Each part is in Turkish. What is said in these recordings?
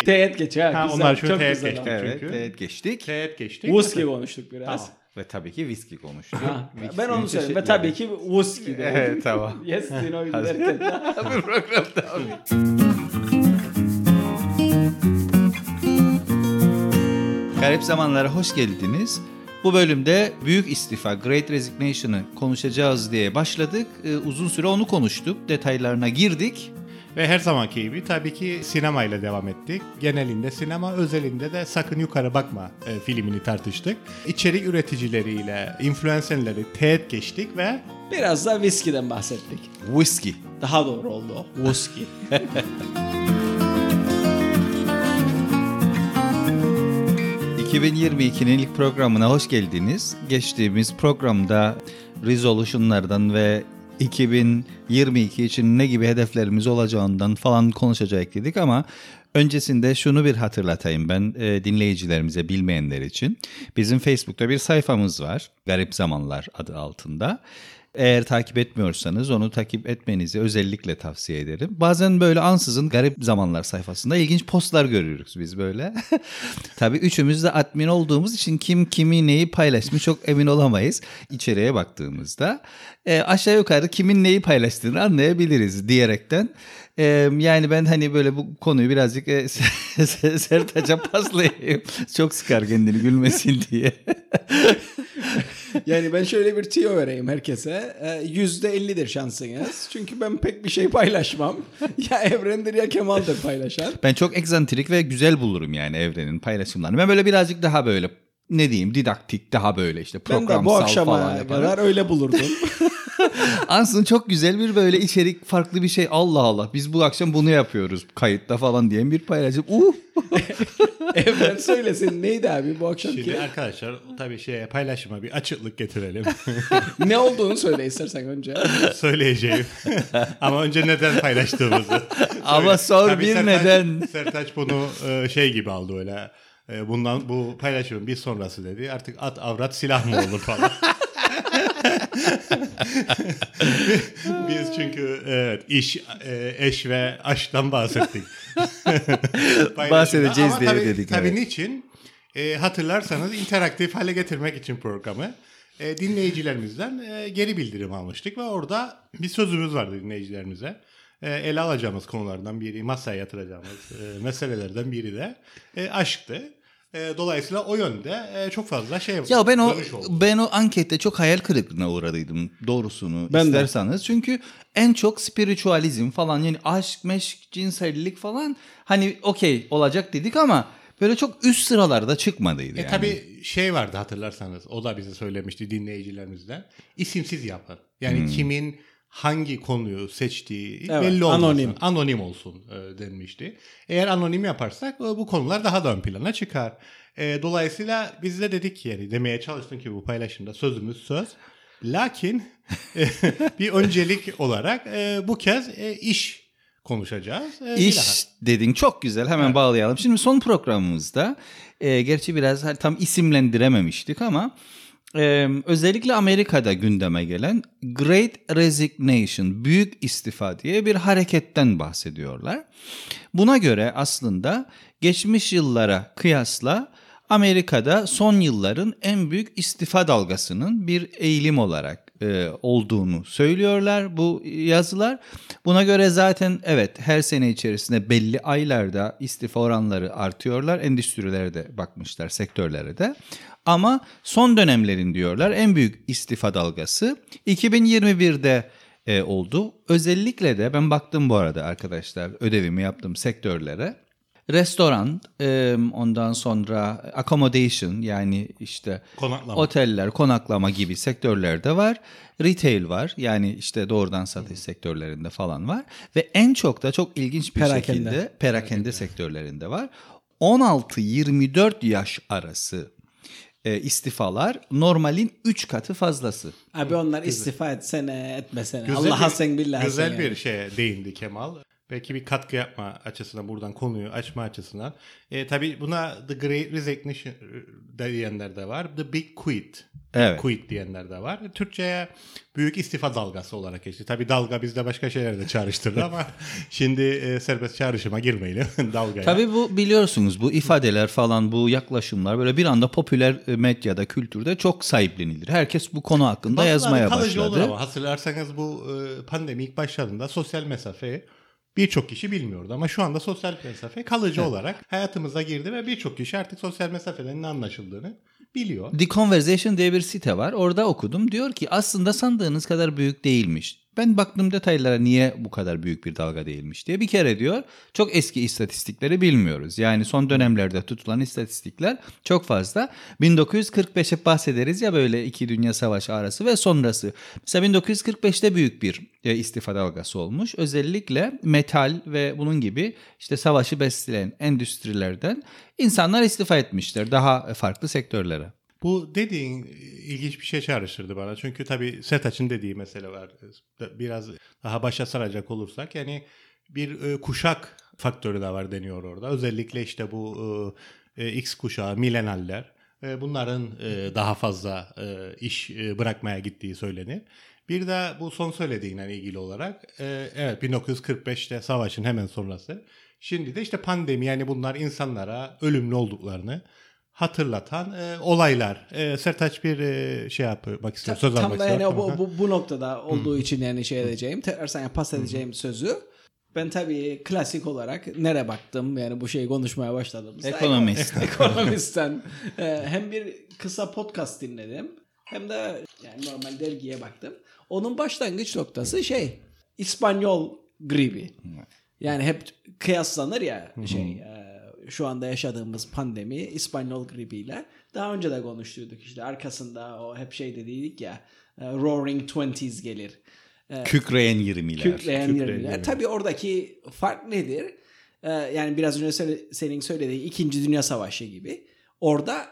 Teğet geçiyor. Ha, güzel, onlar şu çok teğet güzel geçti. ama. Evet, Çünkü- evet geçtik. Teğet geçtik. Whisky konuştuk biraz. Tamam. Ve tabii ki viski konuştuk. Ha, Viski ben onu söyleyeyim. Ve tabii ki whisky de. Evet tamam. Yes Dino derken. Bir programda abi. Garip zamanlara hoş geldiniz. Bu bölümde büyük istifa, Great Resignation'ı konuşacağız diye başladık. Ee, uzun süre onu konuştuk, detaylarına girdik. Ve her zamanki gibi tabii ki sinemayla devam ettik. Genelinde sinema, özelinde de Sakın Yukarı Bakma e, filmini tartıştık. İçerik üreticileriyle, influencerleri teğet geçtik ve Biraz da whiskey'den bahsettik. Whiskey. Daha doğru oldu o. Whisky. Ee, 2022'nin ilk programına hoş geldiniz. Geçtiğimiz programda resolutionlardan ve 2022 için ne gibi hedeflerimiz olacağından falan konuşacak dedik ama öncesinde şunu bir hatırlatayım ben e, dinleyicilerimize bilmeyenler için. Bizim Facebook'ta bir sayfamız var. Garip Zamanlar adı altında. Eğer takip etmiyorsanız onu takip etmenizi özellikle tavsiye ederim. Bazen böyle ansızın garip zamanlar sayfasında ilginç postlar görüyoruz biz böyle. Tabii üçümüz de admin olduğumuz için kim kimi neyi paylaşmış çok emin olamayız içeriye baktığımızda. E, aşağı yukarı kimin neyi paylaştığını anlayabiliriz diyerekten. E, yani ben hani böyle bu konuyu birazcık e, Sertaç'a paslayayım. Çok sıkar kendini gülmesin diye. Yani ben şöyle bir tüyo vereyim herkese. Ee, Yüzde ellidir şansınız. Çünkü ben pek bir şey paylaşmam. ya Evrendir ya Kemal'dir paylaşan. Ben çok egzantrik ve güzel bulurum yani evrenin paylaşımlarını. Ben böyle birazcık daha böyle ne diyeyim didaktik daha böyle işte Ben programsal de bu falan akşama yaparım. kadar öyle bulurdum. Ansın çok güzel bir böyle içerik farklı bir şey. Allah Allah biz bu akşam bunu yapıyoruz kayıtta falan diyen bir paylaşım. Uh! Evren söylesin neydi abi bu akşamki? şimdi arkadaşlar tabii şeye paylaşıma bir açıklık getirelim. ne olduğunu söyle istersen önce. Söyleyeceğim. Ama önce neden paylaştığımızı. Ama sor Tabii bir Sertaç- neden. Sertaç bunu e, şey gibi aldı öyle. E, Bundan bu paylaşımın bir sonrası dedi. Artık at avrat silah mı olur falan. Biz çünkü evet iş, e, eş ve aşktan bahsettik. Bahsedeceğiz Ama diye tabii, dedik, Tabii evet. niçin? E, hatırlarsanız interaktif hale getirmek için programı e, dinleyicilerimizden e, geri bildirim almıştık ve orada bir sözümüz vardı dinleyicilerimize. E, ele alacağımız konulardan biri, masaya yatıracağımız meselelerden biri de aşktı. E, dolayısıyla o yönde e, çok fazla şey Ya ben o ben o ankette çok hayal kırıklığına uğradıydım doğrusunu Ben de. isterseniz. Çünkü en çok spiritualizm falan yani aşk, meşk, cinsellik falan hani okey olacak dedik ama böyle çok üst sıralarda çıkmadıydı E yani. tabii şey vardı hatırlarsanız o da bize söylemişti dinleyicilerimizden. İsimsiz yapın. Yani kimin hangi konuyu seçtiği Evet, belli olmasın. anonim. Anonim olsun e, denmişti. Eğer anonim yaparsak e, bu konular daha da ön plana çıkar. E, dolayısıyla biz de dedik ki yani demeye çalıştım ki bu paylaşımda sözümüz söz. Lakin e, bir öncelik olarak e, bu kez e, iş konuşacağız. E, İş dedin çok güzel hemen bağlayalım. Şimdi son programımızda e, gerçi biraz hani tam isimlendirememiştik ama e, özellikle Amerika'da gündeme gelen Great Resignation, büyük istifa diye bir hareketten bahsediyorlar. Buna göre aslında geçmiş yıllara kıyasla Amerika'da son yılların en büyük istifa dalgasının bir eğilim olarak e, olduğunu söylüyorlar bu yazılar. Buna göre zaten evet her sene içerisinde belli aylarda istifa oranları artıyorlar. Endüstrilerde bakmışlar sektörlere de. Ama son dönemlerin diyorlar en büyük istifa dalgası 2021'de e, oldu. Özellikle de ben baktım bu arada arkadaşlar ödevimi yaptım sektörlere. Restoran, e, ondan sonra accommodation yani işte Konaklama. oteller, konaklama gibi sektörlerde var. Retail var yani işte doğrudan satış sektörlerinde falan var. Ve en çok da çok ilginç bir Perakende. şekilde perakende sektörlerinde var. 16-24 yaş arası e, istifalar normalin 3 katı fazlası. Abi onlar istifa etsene etmesene. Güzel Allah'a bir- sen billahi Güzel sen bir yani. şeye değindi Kemal. Belki bir katkı yapma açısından buradan konuyu açma açısından. E, tabii buna The Great Resignation e, diyenler de var. The Big Quit. Evet. Quit diyenler de var. Türkçe'ye büyük istifa dalgası olarak geçti. Tabii dalga bizde başka şeyler de çağrıştırdı ama şimdi e, serbest çağrışıma girmeyelim dalgaya. Tabii bu biliyorsunuz bu ifadeler falan bu yaklaşımlar böyle bir anda popüler e, medyada, kültürde çok sahiplenilir. Herkes bu konu hakkında Bazıları yazmaya kalıcı olur başladı. ama hatırlarsanız bu e, pandemi ilk başladığında sosyal mesafe birçok kişi bilmiyordu ama şu anda sosyal mesafe kalıcı olarak hayatımıza girdi ve birçok kişi artık sosyal mesafenin ne anlaşıldığını biliyor. The Conversation diye bir site var. Orada okudum. Diyor ki aslında sandığınız kadar büyük değilmiş. Ben baktım detaylara niye bu kadar büyük bir dalga değilmiş diye. Bir kere diyor çok eski istatistikleri bilmiyoruz. Yani son dönemlerde tutulan istatistikler çok fazla. 1945'e bahsederiz ya böyle iki dünya savaşı arası ve sonrası. Mesela 1945'te büyük bir e, istifa dalgası olmuş. Özellikle metal ve bunun gibi işte savaşı besleyen endüstrilerden insanlar istifa etmişler daha farklı sektörlere. Bu dediğin ilginç bir şey çağrıştırdı bana. Çünkü tabii Setaç'ın dediği mesele var. Biraz daha başa saracak olursak yani bir e, kuşak faktörü de var deniyor orada. Özellikle işte bu e, X kuşağı, milenaller e, bunların e, daha fazla e, iş e, bırakmaya gittiği söylenir. Bir de bu son söylediğinle ilgili olarak e, evet 1945'te savaşın hemen sonrası. Şimdi de işte pandemi yani bunlar insanlara ölümlü olduklarını hatırlatan e, olaylar. E, Sertaç bir e, şey yapmak istiyor. Söz Tam almak da yani istiyor. bu, bu, bu noktada olduğu için yani şey edeceğim. Tekrar sana pas edeceğim sözü. Ben tabii klasik olarak nereye baktım yani bu şeyi konuşmaya başladığımızda. Ekonomist. Ekonomistten e, hem bir kısa podcast dinledim hem de yani normal dergiye baktım. Onun başlangıç noktası şey İspanyol gribi. Yani hep kıyaslanır ya şey e, şu anda yaşadığımız pandemi İspanyol gribiyle. Daha önce de konuştuyduk işte arkasında o hep şey dediydik ya e, Roaring Twenties gelir. Kükreyen 20'ler. Kükreyen Kükreyen yerliler. yerliler. Tabii oradaki fark nedir? Ee, yani biraz önce senin söylediğin İkinci Dünya Savaşı gibi. Orada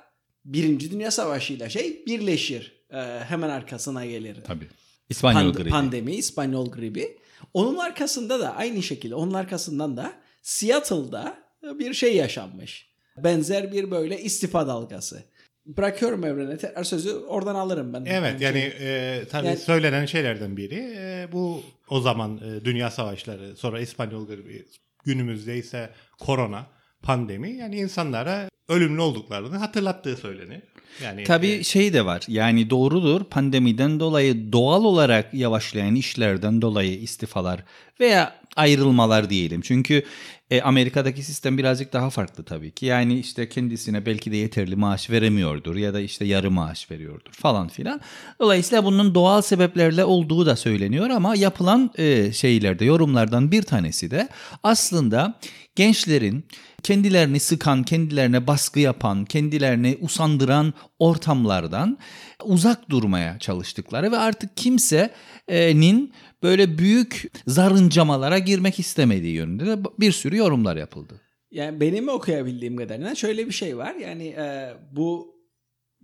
Birinci Dünya Savaşı ile şey birleşir. Hemen arkasına gelir. Tabii. İspanyol Pand- gribi. Pandemi, İspanyol gribi. Onun arkasında da aynı şekilde onun arkasından da Seattle'da bir şey yaşanmış. Benzer bir böyle istifa dalgası. Bırakıyorum evrene tekrar sözü oradan alırım ben. Evet yani e, tabii Yani- söylenen şeylerden biri e, bu o zaman e, dünya savaşları sonra İspanyol gribi günümüzde ise korona pandemi yani insanlara ölümlü olduklarını hatırlattığı söylenir. Yani Tabii e, şey de var. Yani doğrudur pandemiden dolayı doğal olarak yavaşlayan işlerden dolayı istifalar veya ayrılmalar diyelim. Çünkü e, Amerika'daki sistem birazcık daha farklı tabii ki. Yani işte kendisine belki de yeterli maaş veremiyordur ya da işte yarı maaş veriyordur falan filan. Dolayısıyla bunun doğal sebeplerle olduğu da söyleniyor ama yapılan e, şeylerde yorumlardan bir tanesi de aslında gençlerin kendilerini sıkan, kendilerine baskı yapan, kendilerini usandıran ortamlardan uzak durmaya çalıştıkları ve artık kimsenin böyle büyük zarıncamalara girmek istemediği yönünde de bir sürü yorumlar yapıldı. Yani benim okuyabildiğim kadarıyla şöyle bir şey var. Yani e, bu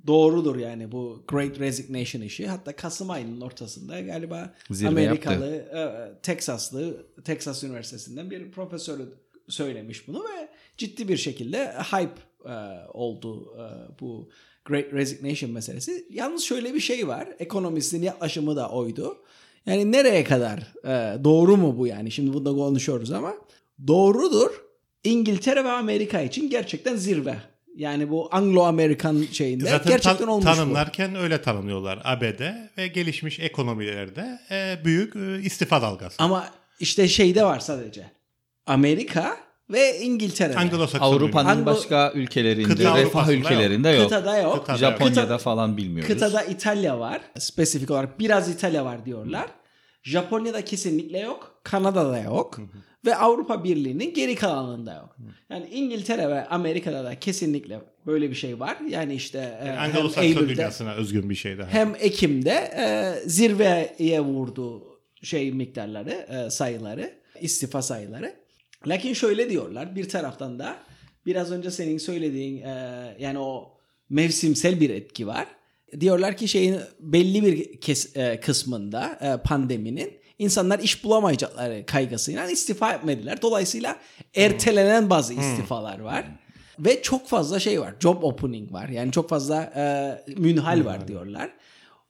doğrudur yani bu Great Resignation işi. Hatta Kasım ayının ortasında galiba Zirve Amerikalı, e, Teksaslı, Texas Üniversitesi'nden bir profesörü söylemiş bunu ve ciddi bir şekilde hype e, oldu e, bu Great Resignation meselesi. Yalnız şöyle bir şey var. Ekonomistin yaklaşımı da oydu. Yani nereye kadar e, doğru mu bu yani? Şimdi bunda konuşuyoruz ama doğrudur. İngiltere ve Amerika için gerçekten zirve. Yani bu Anglo-Amerikan şeyinde Zaten gerçekten tan- olmuş bu. tanımlarken öyle tanımlıyorlar ABD ve gelişmiş ekonomilerde e, büyük e, istifa dalgası. Ama işte şeyde var sadece. Amerika ve İngiltere'de. Anglo-Sakson Avrupa'nın Anglo- başka ülkelerinde, Kıta refah ülkelerinde yok. Kıtada yok. Kıtada Japonya'da Kıta- falan bilmiyoruz. Kıtada İtalya var. Spesifik olarak biraz İtalya var diyorlar. Japonya'da kesinlikle yok. Kanada'da yok. Ve Avrupa Birliği'nin geri kalanında yok. Yani İngiltere ve Amerika'da da kesinlikle böyle bir şey var. Yani işte e, Yani hem Anglo-Sakson Eylül'de dünyasına özgün bir şey daha. hem Ekim'de e, zirveye vurdu şey miktarları, e, sayıları, istifa sayıları. Lakin şöyle diyorlar bir taraftan da biraz önce senin söylediğin e, yani o mevsimsel bir etki var. Diyorlar ki şeyin belli bir kes, e, kısmında e, pandeminin insanlar iş bulamayacakları kaygısıyla istifa etmediler. Dolayısıyla ertelenen bazı istifalar var. Ve çok fazla şey var. Job opening var. Yani çok fazla e, münhal var diyorlar.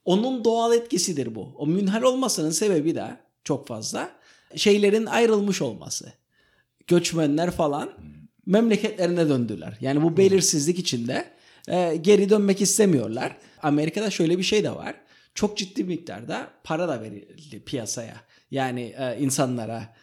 Onun doğal etkisidir bu. O münhal olmasının sebebi de çok fazla şeylerin ayrılmış olması. Göçmenler falan memleketlerine döndüler. Yani bu belirsizlik içinde e, geri dönmek istemiyorlar. Amerika'da şöyle bir şey de var. Çok ciddi miktarda para da verildi piyasaya. Yani e, insanlara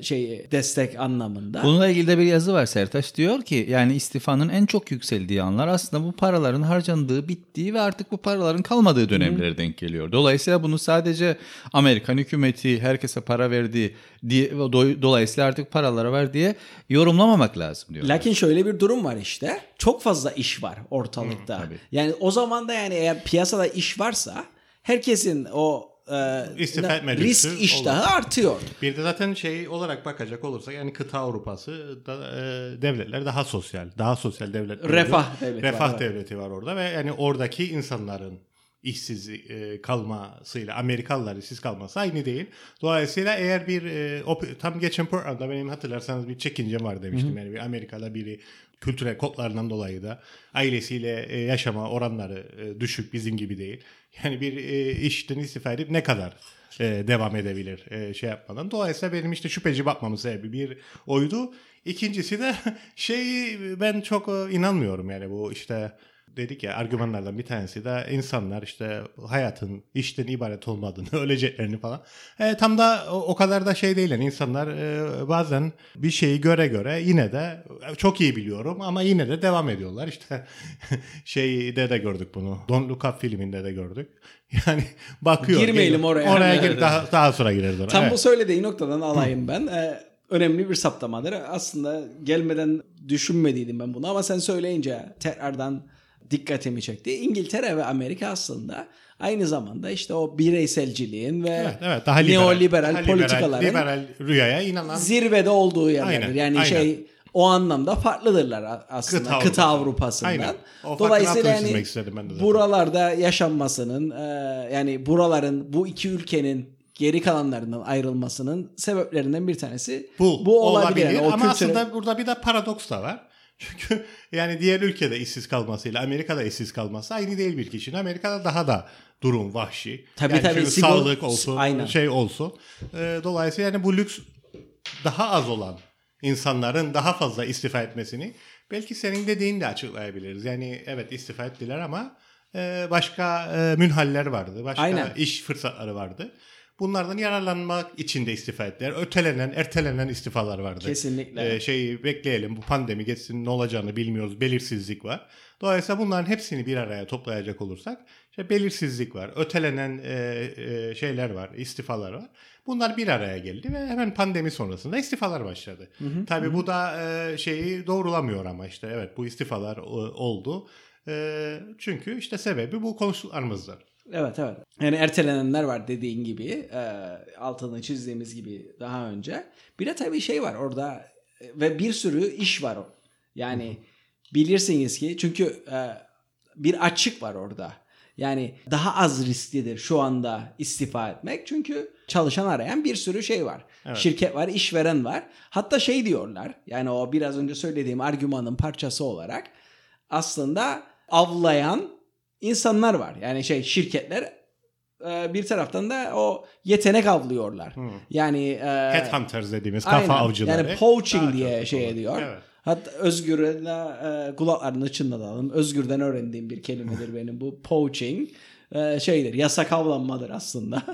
şey destek anlamında. Bununla ilgili de bir yazı var Sertaç diyor ki yani istifanın en çok yükseldiği anlar aslında bu paraların harcandığı, bittiği ve artık bu paraların kalmadığı dönemlere denk geliyor. Dolayısıyla bunu sadece Amerikan hükümeti herkese para verdi diye do- dolayısıyla artık paralara ver diye yorumlamamak lazım diyor. Lakin şöyle bir durum var işte. Çok fazla iş var ortalıkta. tabii. yani o zaman da yani eğer piyasada iş varsa herkesin o e, risk lüksü iştahı artıyor. Bir de zaten şey olarak bakacak olursak yani kıta Avrupası da, e, devletler daha sosyal. Daha sosyal devletler. Refah oluyor. devleti Refah var, devleti var orada ve yani oradaki insanların işsiz e, kalmasıyla Amerikalılar işsiz kalması aynı değil. Dolayısıyla eğer bir e, tam geçen programda benim hatırlarsanız bir çekincem var demiştim. Yani bir Amerika'da biri kültürel kodlarından dolayı da ailesiyle e, yaşama oranları e, düşük bizim gibi değil. Yani bir e, işten istifa edip ne kadar e, devam edebilir e, şey yapmadan. Dolayısıyla benim işte şüpheci bakmamın sebebi bir oydu. İkincisi de şey ben çok e, inanmıyorum yani bu işte dedik ya argümanlardan bir tanesi de insanlar işte hayatın işten ibaret olmadığını, öleceklerini falan. E, tam da o, o kadar da şey değil. Yani insanlar e, bazen bir şeyi göre göre yine de e, çok iyi biliyorum ama yine de devam ediyorlar. İşte şeyde de gördük bunu. Don't Look Up filminde de gördük. Yani bakıyor. Girmeyelim geliyor. oraya. Oraya Evet. gir, daha, daha sonra gireriz oraya. Tam Evet. bu söylediği noktadan alayım ben. Ee, önemli bir saptamadır. Aslında gelmeden düşünmediydim ben bunu ama sen söyleyince tekrardan dikkatimi çekti. İngiltere ve Amerika aslında aynı zamanda işte o bireyselciliğin ve Evet, evet, daha liberal, neoliberal daha politikaların liberal rüyaya inanan zirvede olduğu yerlerdir. Aynen, yani aynen. şey o anlamda farklıdırlar aslında Kıta kıta, Avrupası. Avrupa'sından. Aynen. O Dolayısıyla yani buralarda yaşanmasının e, yani buraların bu iki ülkenin geri kalanlarından ayrılmasının sebeplerinden bir tanesi Bu, bu olabilir, olabilir. Yani o ama kültüre- aslında burada bir de paradoks da var. Çünkü yani diğer ülkede işsiz kalmasıyla Amerika'da işsiz kalması aynı değil bir kişinin. Amerika'da daha da durum vahşi. Tabii, yani tabii, sağlık olsun, Aynen. şey olsun. Ee, dolayısıyla yani bu lüks daha az olan insanların daha fazla istifa etmesini belki senin dediğin de açıklayabiliriz. Yani evet istifa ettiler ama e, başka e, münhaller vardı. Başka Aynen. iş fırsatları vardı. Bunlardan yararlanmak için de istifa ettiler. Ötelenen, ertelenen istifalar vardı. Kesinlikle. Ee, şeyi bekleyelim bu pandemi geçsin ne olacağını bilmiyoruz. Belirsizlik var. Dolayısıyla bunların hepsini bir araya toplayacak olursak işte belirsizlik var. Ötelenen e, e, şeyler var, istifalar var. Bunlar bir araya geldi ve hemen pandemi sonrasında istifalar başladı. Tabii bu da e, şeyi doğrulamıyor ama işte evet bu istifalar e, oldu. E, çünkü işte sebebi bu konuştuklarımızdır. Evet evet. Yani ertelenenler var dediğin gibi. E, altını çizdiğimiz gibi daha önce. Bir de tabii şey var orada e, ve bir sürü iş var. Yani bilirsiniz ki çünkü e, bir açık var orada. Yani daha az risklidir şu anda istifa etmek. Çünkü çalışan arayan bir sürü şey var. Şirket var, işveren var. Hatta şey diyorlar. Yani o biraz önce söylediğim argümanın parçası olarak aslında avlayan insanlar var. Yani şey şirketler e, bir taraftan da o yetenek avlıyorlar. Yani e, Headhunters dediğimiz kafa aynen. avcıları. Yani poaching Daha diye şey olur. ediyor. Evet. Hatta Özgür'e e, kulaklarını çınlatalım. Özgür'den öğrendiğim bir kelimedir benim bu poaching. E, şeydir yasak avlanmadır aslında.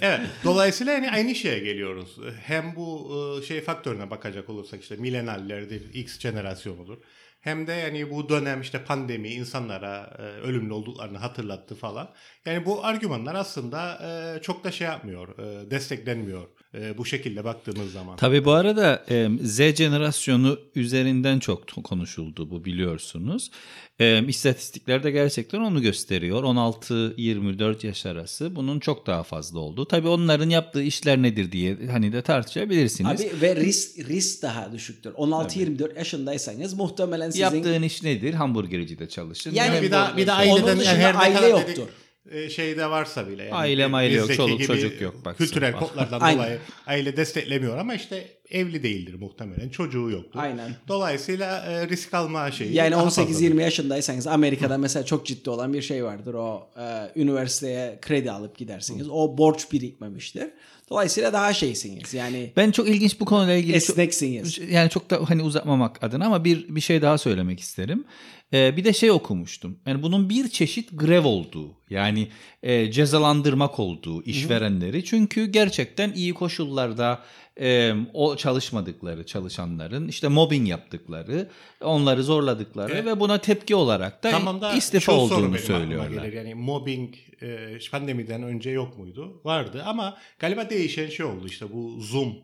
Evet. Dolayısıyla yani aynı şeye geliyoruz. Hem bu e, şey faktörüne bakacak olursak işte milenallerdir, X jenerasyonudur. Hem de yani bu dönem işte pandemi insanlara e, ölümlü olduklarını hatırlattı falan. Yani bu argümanlar aslında e, çok da şey yapmıyor, e, desteklenmiyor e, bu şekilde baktığımız zaman. Tabii bu arada e, Z jenerasyonu üzerinden çok konuşuldu bu biliyorsunuz. E, istatistikler de gerçekten onu gösteriyor. 16-24 yaş arası bunun çok daha fazla olduğu. Tabii onların yaptığı işler nedir diye hani de tartışabilirsiniz. Abi ve risk risk daha düşüktür. 16-24 yaşındaysanız muhtemelen sizin Yaptığın iş nedir? Hamburgercide çalışır. Yani Ne bir daha bir daha Onun aileden dışında yani her aile yoktur. dedik, şeyde varsa bile. Yani Aile maile yok, çoluk çocuk yok, baksana Kültürel kodlardan dolayı aile desteklemiyor ama işte evli değildir muhtemelen. Çocuğu yoktur. Aynen. Dolayısıyla e, risk alma şeyi Yani daha 18-20 fazladır. yaşındaysanız Amerika'da mesela çok ciddi olan bir şey vardır. O e, üniversiteye kredi alıp gidersiniz. O borç birikmemiştir. Dolayısıyla daha şeysiniz. Yani Ben çok ilginç bu konuyla ilgili çok- esneksiniz. yani çok da hani uzatmamak adına ama bir bir şey daha söylemek isterim. Ee, bir de şey okumuştum. Yani bunun bir çeşit grev olduğu yani e, cezalandırmak olduğu işverenleri. Çünkü gerçekten iyi koşullarda e, o çalışmadıkları çalışanların işte mobbing yaptıkları, onları zorladıkları Evet. ve buna tepki olarak da Tamam da istifa olduğunu söylüyorlar. gelir. Yani mobbing e, pandemiden önce yok muydu? Vardı ama galiba değişen şey oldu işte bu Zoom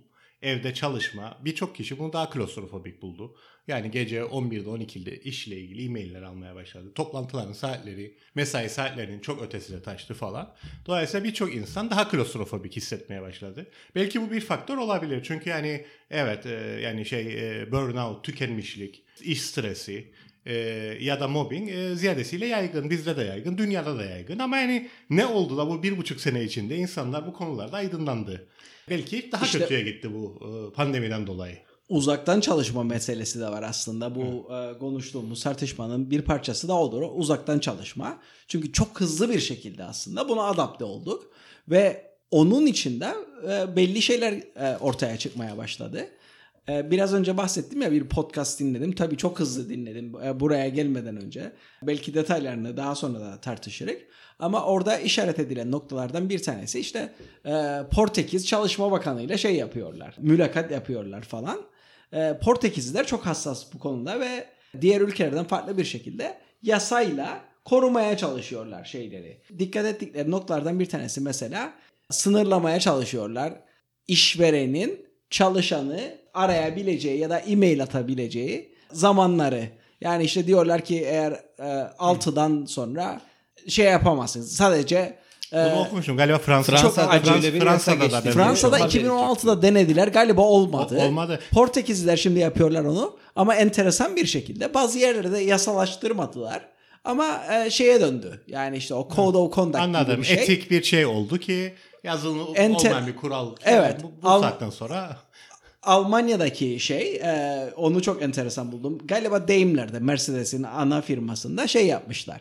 evde çalışma birçok kişi bunu daha klostrofobik buldu. Yani gece 11'de 12'de işle ilgili e-mailler almaya başladı. Toplantıların saatleri, mesai saatlerinin çok ötesine taştı falan. Dolayısıyla birçok insan daha klostrofobik hissetmeye başladı. Belki bu bir faktör olabilir. Çünkü yani evet e, yani şey e, burnout, tükenmişlik, iş stresi, e, ya da mobbing e, ziyadesiyle yaygın. Bizde de yaygın, dünyada da yaygın. Ama yani ne oldu da bu bir buçuk sene içinde insanlar bu konularda aydınlandı. Belki daha İşte- kötüye gitti bu e, pandemiden dolayı. uzaktan çalışma meselesi de var aslında. Bu e, konuştuğumuz tartışmanın bir parçası da odur. Uzaktan çalışma. Çünkü çok hızlı bir şekilde aslında buna adapte olduk. Ve onun içinde e, belli şeyler e, ortaya çıkmaya başladı. E, Biraz önce bahsettim ya bir podcast dinledim. Tabii çok hızlı dinledim e, buraya gelmeden önce. Belki detaylarını daha sonra da tartışırız. Ama orada işaret edilen noktalardan bir tanesi işte e, Portekiz Çalışma Bakanı ile şey yapıyorlar. Mülakat yapıyorlar falan. E, Portekizliler çok hassas bu konuda ve diğer ülkelerden farklı bir şekilde yasayla korumaya çalışıyorlar şeyleri. Dikkat ettikleri noktalardan bir tanesi mesela sınırlamaya çalışıyorlar. İşverenin çalışanı arayabileceği ya da e-mail atabileceği zamanları. Yani işte diyorlar ki eğer e, 6'dan sonra şey yapamazsınız. Sadece e, Bunu okumuşum. Galiba Fransa, Fransa'da Frans- böyle bir yasa Fransa'da da geçti. benzer Fransa'da bir şey. 2016'da denediler galiba olmadı. O- olmadı. Portekizliler şimdi yapıyorlar onu ama enteresan bir şekilde bazı yerlerde yasalaştırmadılar. Ama e, şeye döndü. Yani işte o code of conduct gibi Anladım. bir şey. Etik bir şey oldu ki yazılı Enter- olmayan bir kural. Evet. Bu, bu Al- saatten sonra Almanya'daki şey e, onu çok enteresan buldum. Galiba Daimler'de Mercedes'in ana firmasında şey yapmışlar.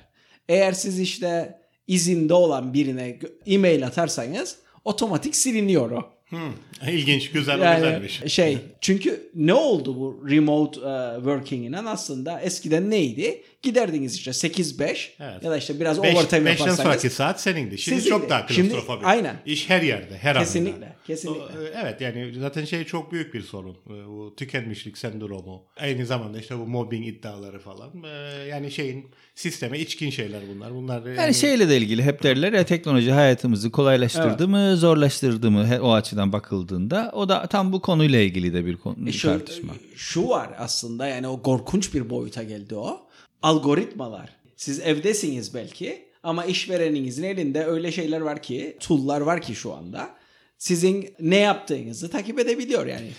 Eğer siz işte izinde olan birine e-mail atarsanız otomatik siliniyor o. hmm, ilginç, güzel, Yani güzelmiş. şey çünkü ne oldu bu remote e, working'inen aslında eskiden neydi? Giderdiniz işte 8-5 Evet. ya da işte biraz Beş, overtime beşten yaparsanız. sonraki saat senindi. Şimdi Sizindi. çok daha Şimdi- klostrofobik. aynen. İş her yerde, her. Kesinlikle, kesinlikle. O, e, Evet yani zaten şey çok büyük bir sorun. E, Bu tükenmişlik sendromu. Aynı zamanda işte bu mobbing iddiaları falan. E, Yani şeyin sisteme içkin şeyler bunlar. Bunlar yani, Yani şeyle de ilgili hep derler ya teknoloji hayatımızı kolaylaştırdı mı, zorlaştırdı mı o açıdan bakıldığında o da tam bu konuyla ilgili de bir konu E şu, tartışma. şu var aslında yani o korkunç bir boyuta geldi o. Algoritmalar. Siz evdesiniz belki ama işvereninizin elinde öyle şeyler var ki, tool'lar var ki şu anda. Sizin ne yaptığınızı takip edebiliyor yani.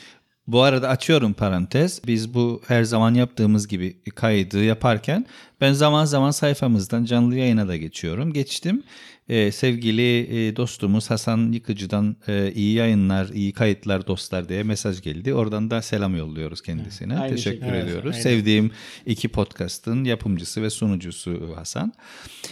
Bu arada açıyorum parantez. Biz bu her zaman yaptığımız gibi kaydı yaparken ben zaman zaman sayfamızdan canlı yayına da geçiyorum. Geçtim. Ee, sevgili e, dostumuz Hasan Yıkıcı'dan e, iyi yayınlar, iyi kayıtlar dostlar diye mesaj geldi. Oradan da selam yolluyoruz kendisine. Aynı Teşekkür şekilde. ediyoruz. aynen. Sevdiğim iki podcast'ın yapımcısı ve sunucusu Hasan.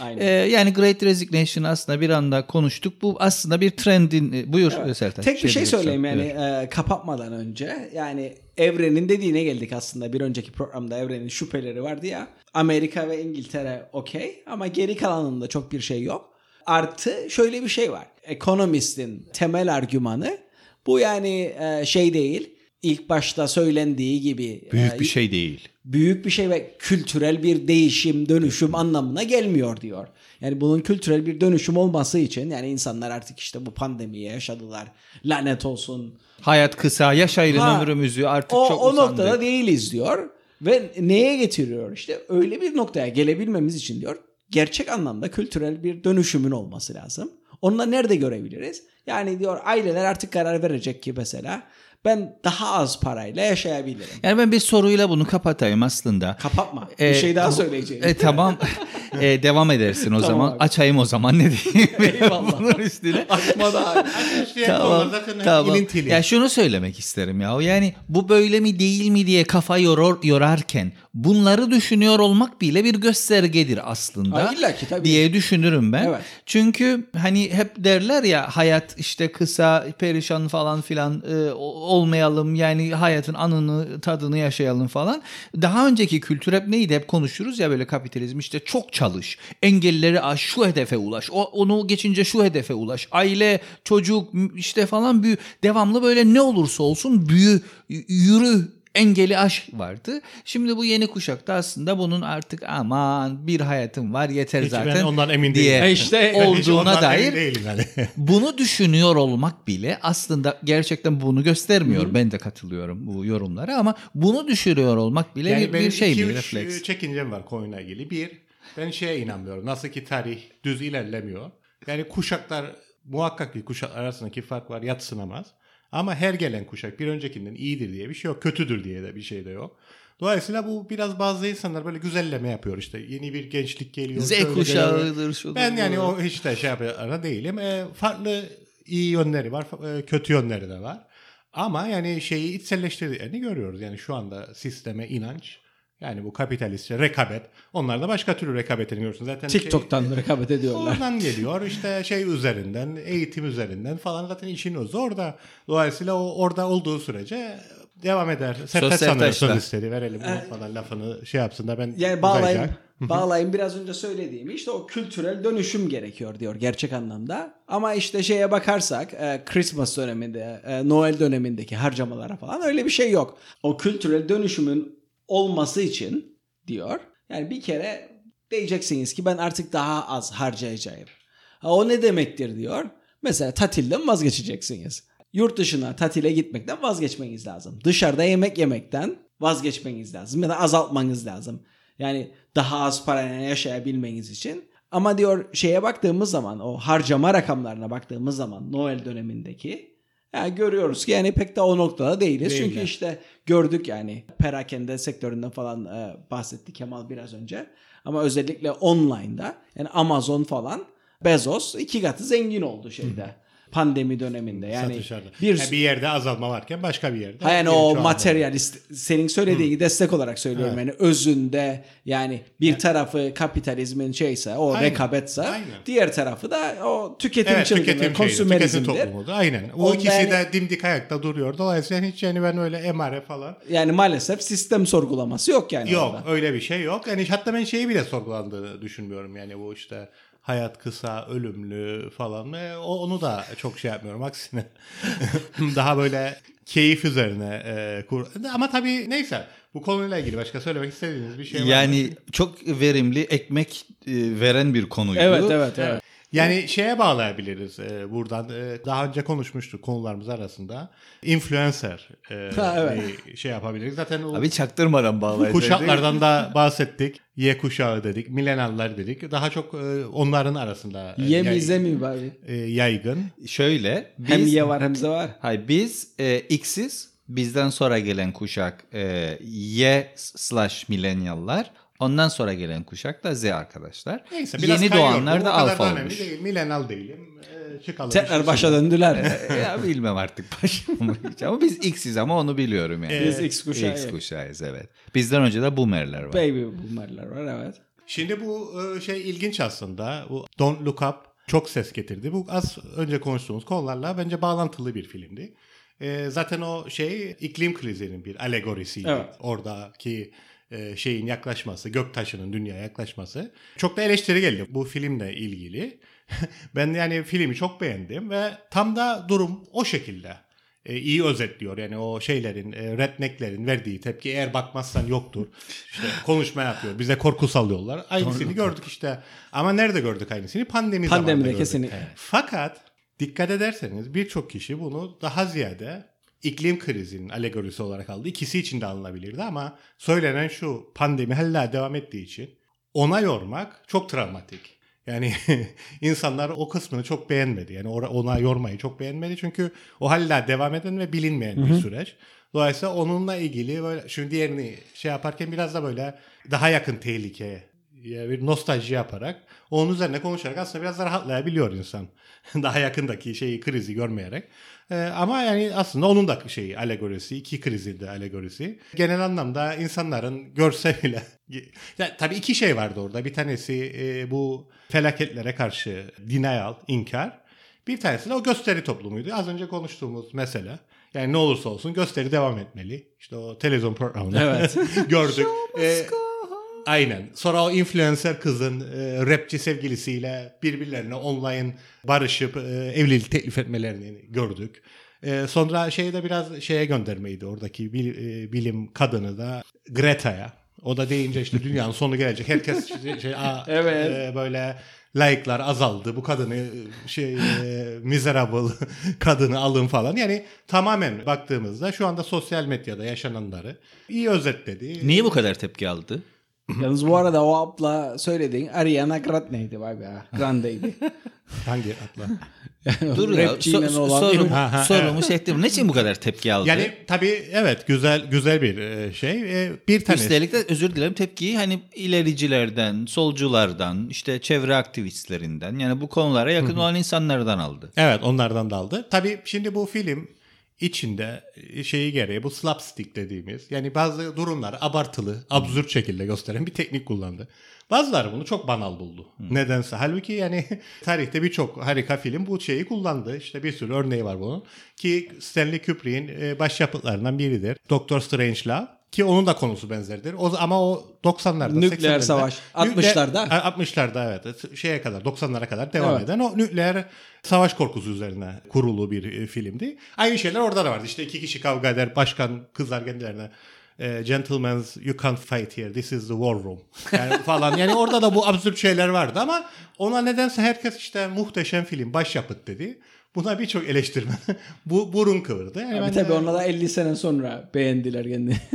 Aynen. Ee, yani Great Resignation aslında bir anda konuştuk. Bu aslında bir trendin. e, Buyur Sertaç. Tek bir şey diyorsan. söyleyeyim yani Evet. e, kapatmadan önce. Yani evrenin dediğine geldik aslında bir önceki programda evrenin şüpheleri vardı ya. Amerika ve İngiltere okey ama geri kalanında çok bir şey yok. Artı şöyle bir şey var. Economist'in temel argümanı bu yani e, şey değil. İlk başta söylendiği gibi Büyük e, bir şey değil. büyük bir şey ve kültürel bir değişim, dönüşüm anlamına gelmiyor diyor. Yani bunun kültürel bir dönüşüm olması için yani insanlar artık işte bu pandemiyi yaşadılar. Lanet olsun. Hayat kısa, yaşayın Ha, ömrümüzü artık o, çok o usandık. noktada değiliz diyor. Ve neye getiriyor işte öyle bir noktaya gelebilmemiz için diyor gerçek anlamda kültürel bir dönüşümün olması lazım. Onunla nerede görebiliriz? Yani diyor aileler artık karar verecek ki mesela ben daha az parayla yaşayabilirim. Yani ben bir soruyla bunu kapatayım aslında. Kapatma. Ee, bir şey daha söyleyeceğim. E, tamam. e, devam edersin o Tamam zaman. abi. Açayım o zaman ne diyeyim. Eyvallah. Bunun üstüne. Aklıma da abi. İşte Tamam, tamam. ilintili. Ya şunu söylemek isterim ya. Yani bu böyle mi değil mi diye kafa yorar, yorarken bunları düşünüyor olmak bile bir göstergedir aslında. Ha, illa ki, tabii. Diye düşünürüm ben. Evet. Çünkü hani hep derler ya hayat işte kısa, perişan falan filan e, olmayalım. Yani hayatın anını, tadını yaşayalım falan. Daha önceki kültür hep neydi? Hep konuşuruz ya böyle kapitalizm işte çok çalış, engelleri aş, şu hedefe ulaş. O, onu geçince şu hedefe ulaş. Aile, çocuk işte falan büyü. Devamlı böyle ne olursa olsun büyü, yürü engeli aş vardı. Şimdi bu yeni kuşakta aslında bunun artık aman bir hayatım var yeter Hiç ben zaten ondan emin diye değilim. E işte Ben hiç olduğuna dair değilim yani. bunu düşünüyor olmak bile aslında gerçekten bunu göstermiyor. Ben de katılıyorum bu yorumlara ama bunu düşünüyor olmak bile bir, benim bir şey iki, bir refleks. çekincem var konuyla ilgili. Bir, ben şeye inanmıyorum. Nasıl ki tarih düz ilerlemiyor. Yani kuşaklar muhakkak ki kuşaklar arasındaki fark var yatsınamaz. Ama her gelen kuşak bir öncekinden iyidir diye bir şey yok. Kötüdür diye de bir şey de yok. Dolayısıyla bu biraz bazı insanlar böyle güzelleme yapıyor işte. Yeni bir gençlik geliyor. Z kuşağıdır. Ben yani o hiç de şey yapana değilim. E, farklı iyi yönleri var, e, kötü yönleri de var. Ama yani şeyi içselleştirdiğini görüyoruz. Yani şu anda sisteme inanç, yani bu kapitalist rekabet. Onlar da başka türlü rekabetini görüyorsun. Zaten şey- TikTok'tan rekabet ediyorlar. Oradan geliyor işte şey üzerinden, eğitim üzerinden falan zaten işin özü orada. Dolayısıyla o orada olduğu sürece devam eder. Sosyal sanırım söz istedi. Verelim unutmadan lafını şey yapsın da ben Yani bağlayayım, uzayacak. bağlayayım biraz önce söylediğimi işte o kültürel dönüşüm gerekiyor diyor gerçek anlamda. Ama işte şeye bakarsak e, Christmas döneminde, e, Noel dönemindeki harcamalara falan öyle bir şey yok. O kültürel dönüşümün olması için diyor. Yani bir kere diyeceksiniz ki ben artık daha az harcayacağım. Ha, o ne demektir diyor. Mesela tatilden vazgeçeceksiniz. Yurt dışına tatile gitmekten vazgeçmeniz lazım. Dışarıda yemek yemekten vazgeçmeniz lazım ya da azaltmanız lazım. Yani daha az parayla yaşayabilmeniz için. Ama diyor şeye baktığımız zaman o harcama rakamlarına baktığımız zaman Noel dönemindeki yani görüyoruz ki yani pek de o noktada değiliz. Değiller. Çünkü işte gördük yani perakende sektöründen falan e, bahsetti Kemal biraz önce. Ama özellikle online'da yani Amazon falan Bezos iki katı zengin oldu şeyde. Pandemi döneminde. Yani Satışlarda. bir Yani bir yerde azalma varken başka bir yerde. Ha yani o materyalist senin söylediğin destek olarak söylüyorum yani özünde yani bir tarafı kapitalizmin şeyse o Aynen. rekabetse Aynen. diğer tarafı da o tüketim Evet çılgınlığı, tüketim tüketim konsümerizmdir. toplumudur. Aynen. O Onda ikisi de dimdik ayakta duruyor. Dolayısıyla hiç yani ben öyle emare falan. Yani maalesef sistem sorgulaması yok yani Yok orada. öyle bir şey yok. Yani hatta ben şeyi bile sorgulandığını düşünmüyorum. Yani bu işte hayat kısa, ölümlü falan. E, o, onu da çok şey yapmıyorum. Aksine daha böyle keyif üzerine e, kur. Ama tabii neyse. Bu konuyla ilgili başka söylemek istediğiniz bir şey var mı? Yani çok verimli ekmek e, veren bir konuydu. Evet evet evet. Yani şeye bağlayabiliriz e, buradan. E, daha önce konuşmuştuk konularımız arasında. Influencer e, Ha, evet. bir şey yapabiliriz. Zaten o Abi çaktırmadan bağlayacağız. kuşaklardan da bahsettik. Y kuşağı dedik, milenallar dedik. Daha çok e, onların arasında e, mi yay- ze mi abi? e, yaygın. Şöyle biz, Hem ye var hem ze var. Hayır biz e, X'iz bizden sonra gelen kuşak e, Y slash milenyallar ondan sonra gelen kuşak da Z arkadaşlar. Neyse biraz Yeni doğanlar da alfa olmuş. Değil. Milenal değilim. E, çıkalım. Tekrar başa döndüler. E, ya bilmem artık hiç. ama biz X'iz ama onu biliyorum yani. Biz X kuşağı. X kuşağıyız evet. Bizden önce de boomerler var. Baby boomerler var evet. Şimdi bu e, şey ilginç aslında. Bu Don't Look Up çok ses getirdi. Bu az önce konuştuğumuz konularla bence bağlantılı bir filmdi. E, zaten o şey iklim krizinin bir alegorisiydi. Evet. Oradaki e, şeyin yaklaşması, göktaşının dünyaya yaklaşması. Çok da eleştiri geldi bu filmle ilgili. ben yani filmi çok beğendim ve tam da durum o şekilde. E, iyi özetliyor. Yani o şeylerin, e, rednecklerin verdiği tepki eğer bakmazsan yoktur. İşte konuşma yapıyor. Bize korku sallıyorlar. Aynısını gördük işte. Ama nerede gördük aynısını? Pandemi Pandemide zamanında gördük. kesinlikle. Fakat dikkat ederseniz birçok kişi bunu daha ziyade iklim krizinin alegorisi olarak aldı. İkisi için de alınabilirdi ama söylenen şu pandemi hala devam ettiği için ona yormak çok travmatik. Yani insanlar o kısmını çok beğenmedi. Yani ona yormayı çok beğenmedi. Çünkü o hala devam eden ve bilinmeyen bir süreç. Dolayısıyla onunla ilgili böyle şimdi diğerini şey yaparken biraz da böyle daha yakın tehlike bir nostalji yaparak onun üzerine konuşarak aslında biraz rahatlayabiliyor insan. Daha yakındaki şeyi krizi görmeyerek. Ee, ama yani aslında onun da şeyi alegorisi, iki krizin de alegorisi. Genel anlamda insanların görse bile yani tabii iki şey vardı orada. Bir tanesi e, bu felaketlere karşı denial, inkar. Bir tanesi de o gösteri toplumuydu. Az önce konuştuğumuz mesele. Yani ne olursa olsun gösteri devam etmeli. İşte o televizyon programında Evet. gördük. Ee, aynen. Sonra o influencer kızın e, rapçi sevgilisiyle birbirlerine online barışıp e, evlilik teklif etmelerini gördük. E, sonra şeyde biraz şeye göndermeydi oradaki bil- e, bilim kadını da Greta'ya. O da deyince işte dünyanın sonu gelecek. Herkes şey, şey, aa, Evet. e, böyle like'lar azaldı. Bu kadını şey e, miserable kadını alın falan. Yani tamamen baktığımızda şu anda sosyal medyada yaşananları iyi özetledi. Niye bu kadar tepki aldı? Yalnız bu arada o abla söylediğin Ariana Grande'ydi vay be. Grande'ydi. Hangi atla? Dur ya so- olan- sorum, Ha, ha, sorumu şey ettim. Niçin bu kadar tepki aldı? Yani tabii evet güzel güzel bir e, şey. E, Bir tanesi. Üstelik de özür dilerim tepkiyi hani ilericilerden, solculardan, işte çevre aktivistlerinden yani bu konulara yakın olan insanlardan aldı. Evet onlardan da aldı. Tabii şimdi bu film içinde e, şeyi gereği bu slapstick dediğimiz yani bazı durumları abartılı, absürt şekilde gösteren bir teknik kullandı. Bazıları bunu çok banal buldu. Nedense. Halbuki yani tarihte birçok harika film bu şeyi kullandı. İşte bir sürü örneği var bunun. Ki Stanley Kubrick'in e, başyapıtlarından biridir. Doctor Strangelove. Ki onun da konusu benzerdir. O, ama o 90'larda, Nükleer 80'lerde, savaş. Nükleer- 60'larda. A- 60'larda evet. Şeye kadar 90'lara kadar devam Evet. eden o nükleer savaş korkusu üzerine kurulu bir e, filmdi. Aynı şeyler orada da vardı. İşte iki kişi kavga eder. Başkan kızar kendilerine e, gentlemen's you can't fight here. This is the war room. Yani falan. Yani orada da bu absürt şeyler vardı ama ona nedense herkes işte muhteşem film başyapıt dedi. Buna birçok eleştirmen bu burun kıvırdı. Yani Tabii ben tabii de- onlar da 50 sene sonra beğendiler kendini.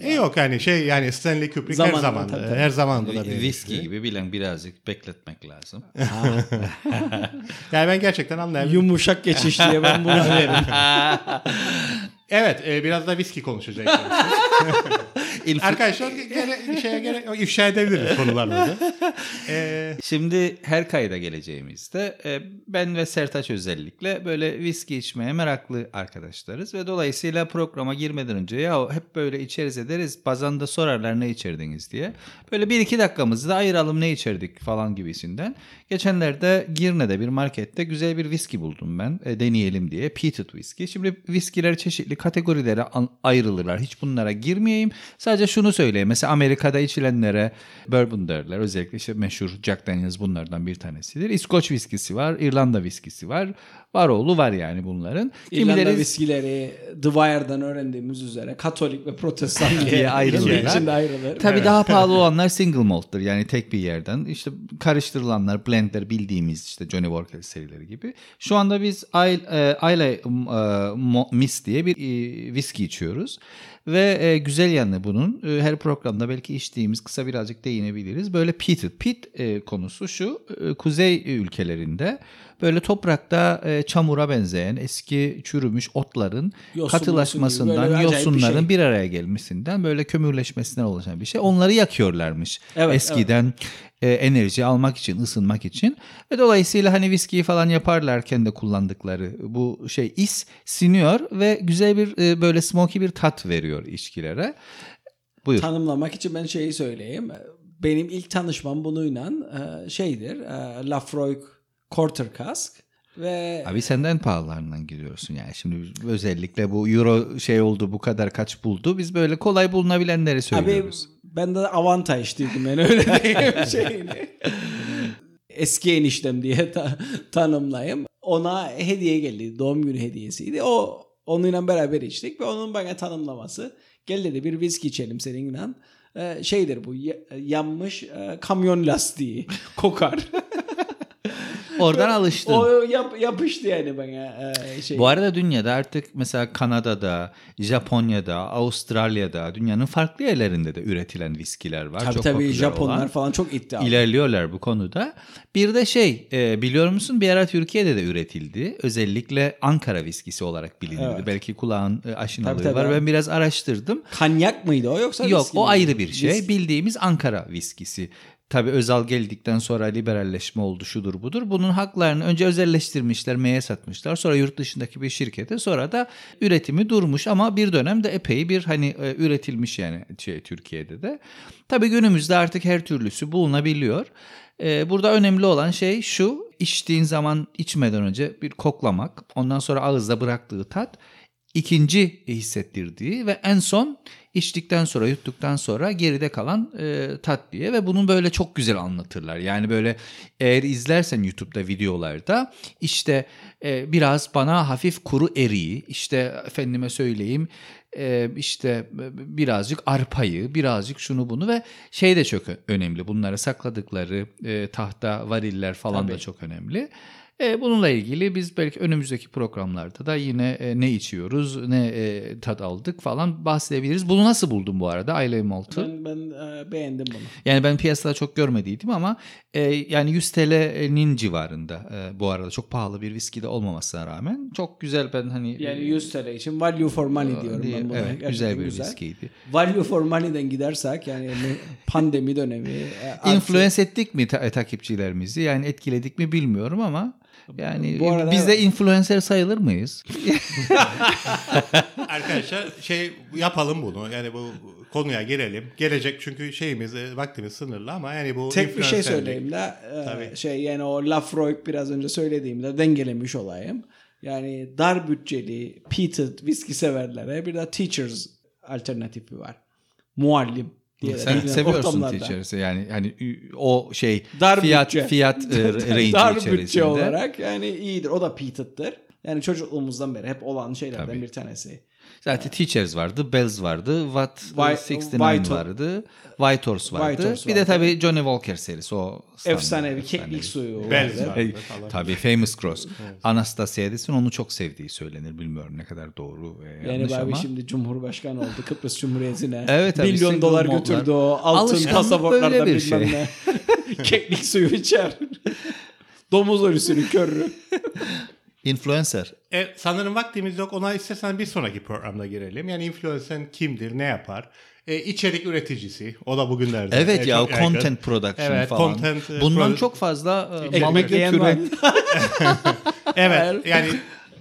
E yok yani şey yani Stanley Kubrick her Zamanında, zaman tabii, tabii. her zaman da. Viski gibi bilen birazcık bekletmek lazım. Yani ben gerçekten anlayabiliyorum. Yumuşak geçiş diye ben bunu derim. Evet, e, biraz da viski konuşacağız. İnf- Arkadaşlar gene şeye yok. ifşa edebiliriz konularımızı. E, Şimdi her kayda geleceğimizde e, ben ve Sertaç özellikle böyle viski içmeye meraklı arkadaşlarız ve dolayısıyla programa girmeden önce ya hep böyle içeriz ederiz bazen de sorarlar ne içerdiniz diye. Böyle bir iki dakikamızı da ayıralım ne içerdik falan gibisinden. Geçenlerde Girne'de bir markette güzel bir viski buldum ben e, deneyelim diye peated viski. Şimdi viskiler çeşitli kategorilere ayrılırlar hiç bunlara girmeyeyim. Sadece şunu söyleyeyim mesela Amerika'da içilenlere bourbon derler özellikle işte meşhur Jack Daniels bunlardan bir tanesidir. İskoç viskisi var, İrlanda viskisi var. Var oğlu var yani bunların. İrlanda viskileri The Wire'dan öğrendiğimiz üzere Katolik ve Protestan diye, ayrılırlar. içinde ayrılır. Tabii daha pahalı olanlar single malt'tır yani tek bir yerden. İşte karıştırılanlar blendler bildiğimiz işte Johnny Walker serileri gibi. Şu anda biz Isle e, Miss diye bir e, viski içiyoruz. Ve e, güzel yanı bunun e, her programda belki içtiğimiz kısa birazcık değinebiliriz. Böyle peated. Peat e, konusu şu e, kuzey ülkelerinde böyle toprakta e, çamura benzeyen eski çürümüş otların Yosun, katılaşmasından, yosun gibi böyle acayip bir yosunların şey. bir araya gelmesinden böyle kömürleşmesinden oluşan bir şey. Onları yakıyorlarmış Evet, eskiden e, enerji almak için, ısınmak için. Ve dolayısıyla hani viskiyi falan yaparlarken de kullandıkları bu şey is siniyor ve güzel bir e, böyle smoky bir tat veriyor içkilere. Buyur. Tanımlamak için ben şeyi söyleyeyim. Benim ilk tanışmam bununla e, şeydir. E, Lafroy Quarter Cask ve Abi senden pahalılarından gidiyorsun yani. Şimdi özellikle bu euro şey oldu bu kadar kaç buldu. Biz böyle kolay bulunabilenleri Abi söylüyoruz. Ben de avantaj dedim ben öyle diyeyim şeyini. Eski eniştem diye ta- tanımlayayım. Ona hediye geldi. Doğum günü hediyesiydi. O onunla beraber içtik ve onun bana tanımlaması. Gel dedi bir viski içelim seninle. Ee, şeydir bu ya- yanmış e, kamyon lastiği kokar. Oradan alıştın. o yap, yapıştı yani bana e, şey. Bu arada dünyada artık mesela Kanada'da, Japonya'da, Avustralya'da dünyanın farklı yerlerinde de üretilen viskiler var. tabii Çok tabii Japonlar olan. falan çok iddialı. İlerliyorlar bu konuda. Bir de şey e, biliyor musun bir ara Türkiye'de de üretildi. Özellikle Ankara viskisi olarak bilinirdi. Evet. Belki kulağın e, aşinalığı Tabii, tabii. var. Ben biraz araştırdım. Kanyak mıydı o yoksa Yok o ayrı bir şey. Viski. Bildiğimiz Ankara viskisi. Tabii Özal geldikten sonra liberalleşme oldu şudur budur. Bunun haklarını önce özelleştirmişler, meye satmışlar. Sonra yurt dışındaki bir şirkete sonra da üretimi durmuş ama bir dönemde epey bir hani e, üretilmiş yani şey, Türkiye'de de. Tabii günümüzde artık her türlüsü bulunabiliyor. E, burada önemli olan şey şu içtiğin zaman içmeden önce bir koklamak ondan sonra ağızda bıraktığı tat ikinci hissettirdiği ve en son içtikten sonra yuttuktan sonra geride kalan e, tat diye ve bunu böyle çok güzel anlatırlar. Yani böyle eğer izlersen YouTube'da videolarda işte e, biraz bana hafif kuru eriği işte efendime söyleyeyim e, işte birazcık arpayı birazcık şunu bunu ve şey de çok önemli bunları sakladıkları e, tahta variller falan Tabii. da çok önemli. E, bununla ilgili biz belki önümüzdeki programlarda da yine e, ne içiyoruz, ne e, tat aldık falan bahsedebiliriz. Bunu nasıl buldun bu arada Islay Malt'ı? Ben, ben beğendim bunu. Yani ben piyasada çok görmediydim ama yani 100 TL'nin civarında bu arada çok pahalı bir viski de olmamasına rağmen çok güzel ben hani Yani 100 TL için value for money diyorum diye- ben buna. evet, Gerçekten güzel bir viskiydi. Value for money'den gidersek yani pandemi dönemi. e, artı- Influence ettik mi ta- takipçilerimizi? Yani etkiledik mi bilmiyorum ama yani Bu arada- biz de influencer sayılır mıyız? Arkadaşlar şey yapalım bunu. Yani bu konuya girelim. Gelecek çünkü şeyimiz e, vaktimiz sınırlı ama yani bu Tek bir şey söyleyeyim de e, Tabii. şey yani o Lafroig biraz önce söylediğimde dengelemiş olayım. Yani dar bütçeli peated viski severlere bir de teachers alternatifi var. Muallim diye Sen bilinen seviyorsun ortamlarda. teachers'ı yani hani o şey Dar fiyat bütçe. fiyat e, range Dar içerisinde. bütçe olarak yani iyidir. O da peated'dır. Yani çocukluğumuzdan beri hep olan şeylerden Tabii. bir tanesi. Zaten Teachers vardı, Bells vardı, Watt White- 69 White- vardı, White Horse vardı. White Horse bir de vardı. tabii Johnny Walker serisi o standart, efsanevi. keklik suyu. Bells vardı. falan. tabii Famous Cross. Anastasia Edison onu çok sevdiği söylenir. Bilmiyorum ne kadar doğru ve Yani abi ama. şimdi Cumhurbaşkanı oldu Kıbrıs Cumhuriyeti'ne. Evet abi, Milyon dolar götürdü o altın böyle bir bilmem şey. ne. Keklik suyu içer. Domuz ölüsünü körü. Influencer. E, sanırım vaktimiz yok. Ona istersen bir sonraki programda girelim. Yani influencer kimdir, ne yapar? E, içerik üreticisi. O da bugünlerde. Evet e, ya çok yaygın. content production Evet, falan. content, e, Bundan produ- çok fazla e, Ekmek götüren Evet yani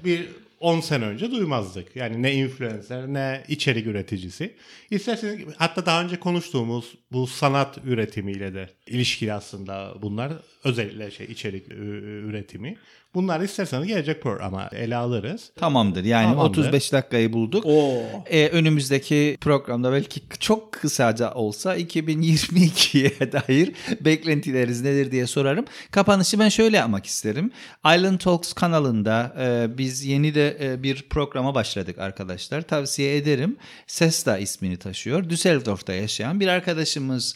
bir 10 sene önce duymazdık. Yani ne influencer ne içerik üreticisi. İsterseniz hatta daha önce konuştuğumuz bu sanat üretimiyle de ilişkili aslında bunlar. Özellikle şey içerik üretimi. Bunlar isterseniz gelecek programa ele alırız. Tamamdır. Yani Tamamdır. 35 dakikayı bulduk. Oo. Ee, önümüzdeki programda belki çok kısaca olsa 2022'ye dair beklentileriniz nedir diye sorarım. Kapanışı ben şöyle yapmak isterim. Island Talks kanalında e, biz yeni de e, bir programa başladık arkadaşlar. Tavsiye ederim. Sesta ismini taşıyor. Düsseldorf'ta yaşayan bir arkadaşımız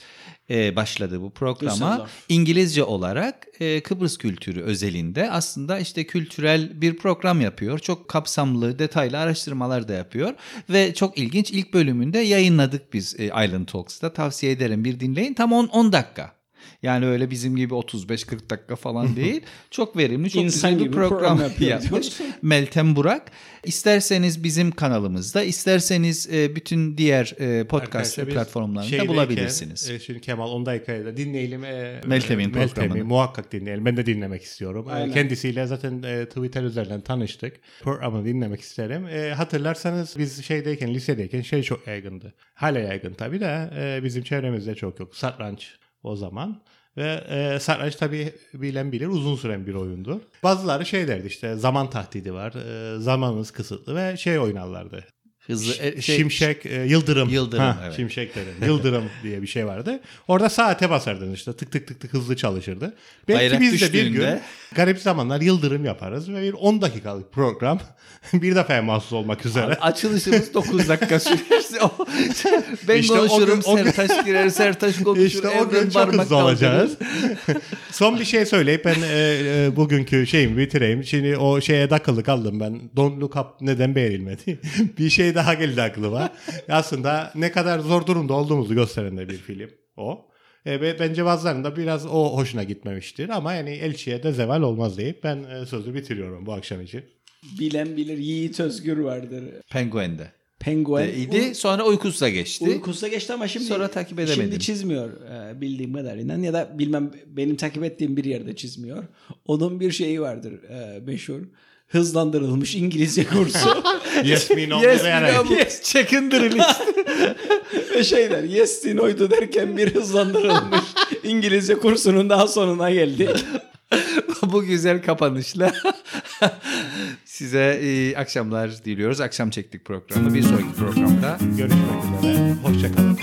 e, başladı bu programa. Düsseldorf. İngilizce olarak e, Kıbrıs kültürü özelinde aslında işte kültürel bir program yapıyor. Çok kapsamlı, detaylı araştırmalar da yapıyor ve çok ilginç. İlk bölümünde yayınladık biz e, Island Talks'ta. Tavsiye ederim bir dinleyin. Tam 10 10 dakika. Yani öyle bizim gibi 35-40 dakika falan değil. Çok verimli, çok İnsan güzel bir program, program yapmış. Meltem Burak. İsterseniz bizim kanalımızda, isterseniz e, bütün diğer e, podcast Arkadaşlar platformlarında bulabilirsiniz. e, şimdi Kemal 10 dakikaya da dinleyelim. E, Meltem'in programını. muhakkak dinleyelim. Ben de dinlemek istiyorum. Aynen. kendisiyle zaten e, Twitter üzerinden tanıştık. Programı dinlemek isterim. E, hatırlarsanız biz şeydeyken, lisedeyken şey çok yaygındı. Hala yaygın tabii de e, bizim çevremizde çok yok. Satranç o zaman. Ve e, satranç tabii bilen bilir uzun süren bir oyundur. Bazıları şey derdi işte zaman tahdidi var, e, zamanınız kısıtlı ve şey oynarlardı. Hızlı e, şey- Şimşek, e, Yıldırım. Yıldırım, Ha, evet. Şimşek dedim. Yıldırım diye bir şey vardı. Orada saate basardın işte tık tık tık tık hızlı çalışırdı. Belki Bayrak biz de bir gün garip zamanlar Yıldırım yaparız ve bir 10 dakikalık program bir defaya mahsus olmak üzere. Açılışımız 9 dakika sürerse o, ben İşte o konuşurum, gün- o gün- Sertaç girer, Sertaç konuşur. İşte o gün çok hızlı olacağız. Son bir şey söyleyip ben e, e, bugünkü şeyimi bitireyim. Şimdi o şeye takılı kaldım ben. Don't look up neden beğenilmedi? bir şey daha geldi aklıma. Aslında ne kadar zor durumda olduğumuzu gösteren de bir film o. E, bence bazılarında biraz o hoşuna gitmemiştir. Ama yani elçiye de zeval olmaz deyip ben e, sözü bitiriyorum bu akşam için. Bilen bilir Yiğit Özgür vardır. Penguen'de. Penguen idi. Sonra uykusuza geçti. Uykusuza geçti ama şimdi Sonra takip edemedim. Şimdi çizmiyor e, bildiğim kadarıyla ya da bilmem benim takip ettiğim bir yerde çizmiyor. Onun bir şeyi vardır e, meşhur. Hızlandırılmış İngilizce kursu. Yes me no yes, mu diyerek. yes, çakındırılmış. Ve şey der yes Dino'ydu derken bir hızlandırılmış İngilizce kursunun daha sonuna geldik. Bu güzel kapanışla size iyi akşamlar diliyoruz. Akşam çektik programı. Bir sonraki programda Görüşmek üzere. Hoşçakalın.